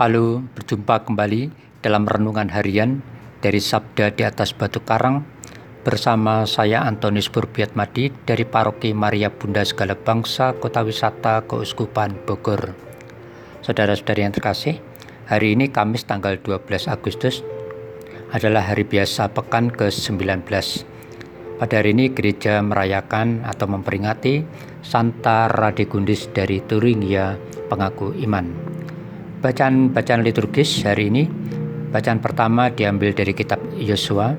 Halo, berjumpa kembali dalam renungan harian dari Sabda di atas Batu Karang bersama saya Antonius Madi dari Paroki Maria Bunda Segala Bangsa Kota Wisata Keuskupan Bogor. Saudara-saudari yang terkasih, hari ini Kamis tanggal 12 Agustus adalah hari biasa pekan ke-19. Pada hari ini gereja merayakan atau memperingati Santa Radegundis dari Turingia, pengaku iman. Bacaan-bacaan liturgis hari ini, bacaan pertama diambil dari kitab Yosua,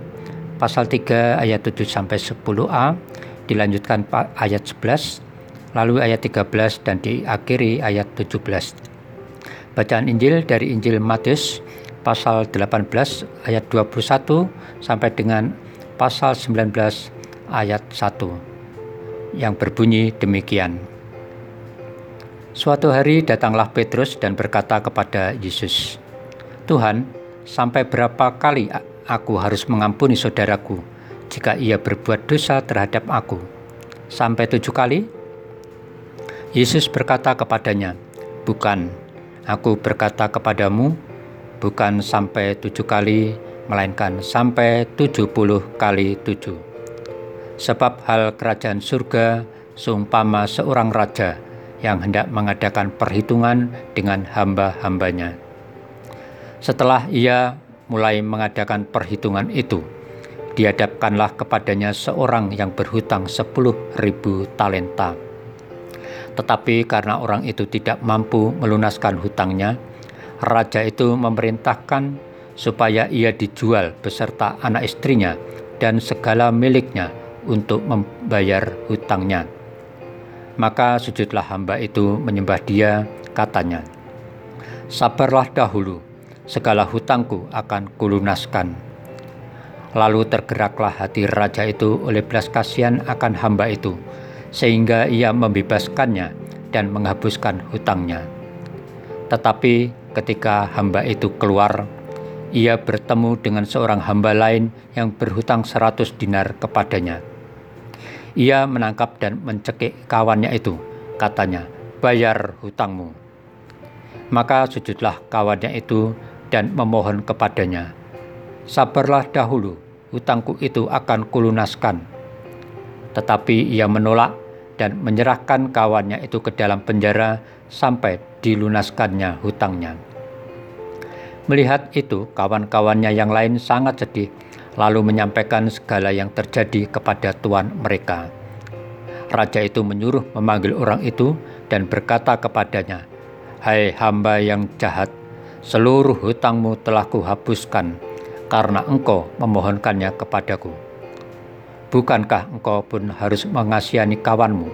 pasal 3 ayat 7 sampai 10a, dilanjutkan ayat 11, lalu ayat 13 dan diakhiri ayat 17. Bacaan Injil dari Injil Matius pasal 18 ayat 21 sampai dengan pasal 19 ayat 1 yang berbunyi demikian. Suatu hari datanglah Petrus dan berkata kepada Yesus, "Tuhan, sampai berapa kali aku harus mengampuni saudaraku jika ia berbuat dosa terhadap aku? Sampai tujuh kali?" Yesus berkata kepadanya, "Bukan, aku berkata kepadamu, bukan sampai tujuh kali, melainkan sampai tujuh puluh kali tujuh. Sebab hal kerajaan surga seumpama seorang raja yang hendak mengadakan perhitungan dengan hamba-hambanya. Setelah ia mulai mengadakan perhitungan itu, dihadapkanlah kepadanya seorang yang berhutang sepuluh ribu talenta. Tetapi karena orang itu tidak mampu melunaskan hutangnya, raja itu memerintahkan supaya ia dijual beserta anak istrinya dan segala miliknya untuk membayar hutangnya. Maka sujudlah hamba itu menyembah dia, katanya, Sabarlah dahulu, segala hutangku akan kulunaskan. Lalu tergeraklah hati raja itu oleh belas kasihan akan hamba itu, sehingga ia membebaskannya dan menghapuskan hutangnya. Tetapi ketika hamba itu keluar, ia bertemu dengan seorang hamba lain yang berhutang seratus dinar kepadanya. Ia menangkap dan mencekik kawannya itu. Katanya, bayar hutangmu. Maka sujudlah kawannya itu dan memohon kepadanya, Sabarlah dahulu, hutangku itu akan kulunaskan. Tetapi ia menolak dan menyerahkan kawannya itu ke dalam penjara sampai dilunaskannya hutangnya. Melihat itu, kawan-kawannya yang lain sangat sedih lalu menyampaikan segala yang terjadi kepada tuan mereka. Raja itu menyuruh memanggil orang itu dan berkata kepadanya, "Hai hamba yang jahat, seluruh hutangmu telah kuhapuskan karena engkau memohonkannya kepadaku. Bukankah engkau pun harus mengasihani kawanmu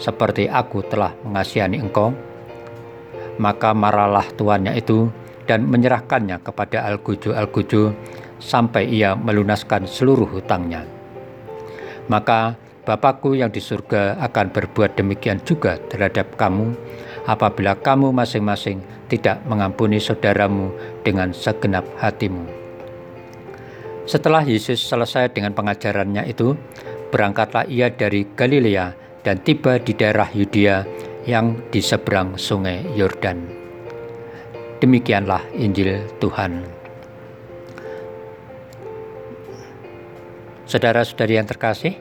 seperti aku telah mengasihani engkau?" Maka marahlah tuannya itu dan menyerahkannya kepada Al-Guju-Al-Guju sampai ia melunaskan seluruh hutangnya. Maka Bapakku yang di surga akan berbuat demikian juga terhadap kamu apabila kamu masing-masing tidak mengampuni saudaramu dengan segenap hatimu. Setelah Yesus selesai dengan pengajarannya itu, berangkatlah ia dari Galilea dan tiba di daerah Yudea yang di seberang sungai Yordan. Demikianlah Injil Tuhan. Saudara-saudari yang terkasih,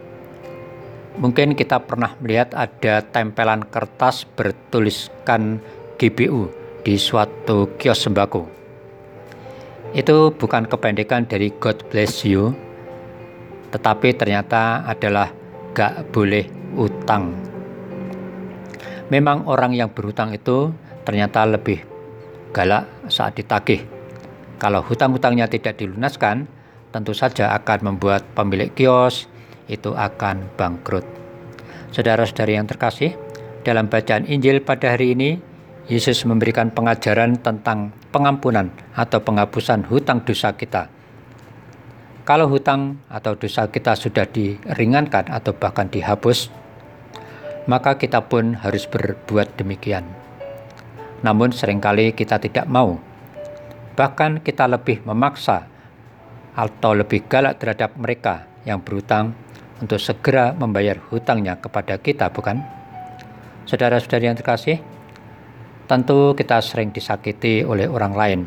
mungkin kita pernah melihat ada tempelan kertas bertuliskan GBU di suatu kios sembako. Itu bukan kependekan dari God bless you, tetapi ternyata adalah gak boleh utang. Memang orang yang berhutang itu ternyata lebih galak saat ditagih. Kalau hutang-hutangnya tidak dilunaskan, tentu saja akan membuat pemilik kios itu akan bangkrut. Saudara-saudari yang terkasih, dalam bacaan Injil pada hari ini, Yesus memberikan pengajaran tentang pengampunan atau penghapusan hutang dosa kita. Kalau hutang atau dosa kita sudah diringankan atau bahkan dihapus, maka kita pun harus berbuat demikian. Namun sering kali kita tidak mau. Bahkan kita lebih memaksa atau lebih galak terhadap mereka yang berhutang untuk segera membayar hutangnya kepada kita, bukan? Saudara-saudari yang terkasih, Tentu kita sering disakiti oleh orang lain,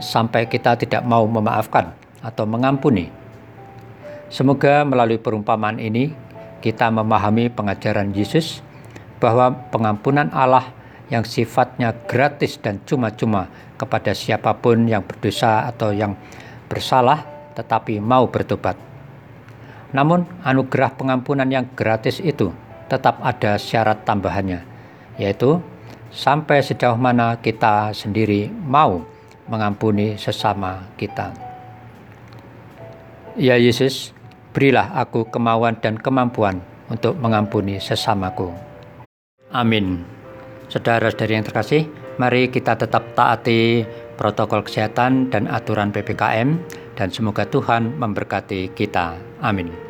sampai kita tidak mau memaafkan atau mengampuni. Semoga melalui perumpamaan ini kita memahami pengajaran Yesus bahwa pengampunan Allah yang sifatnya gratis dan cuma-cuma kepada siapa pun yang berdosa atau yang bersalah tetapi mau bertobat. Namun anugerah pengampunan yang gratis itu tetap ada syarat tambahannya, yaitu sampai sejauh mana kita sendiri mau mengampuni sesama kita. Ya Yesus, berilah aku kemauan dan kemampuan untuk mengampuni sesamaku. Amin. Saudara-saudari yang terkasih, mari kita tetap taati protokol kesehatan dan aturan PPKM dan semoga Tuhan memberkati kita. Amin.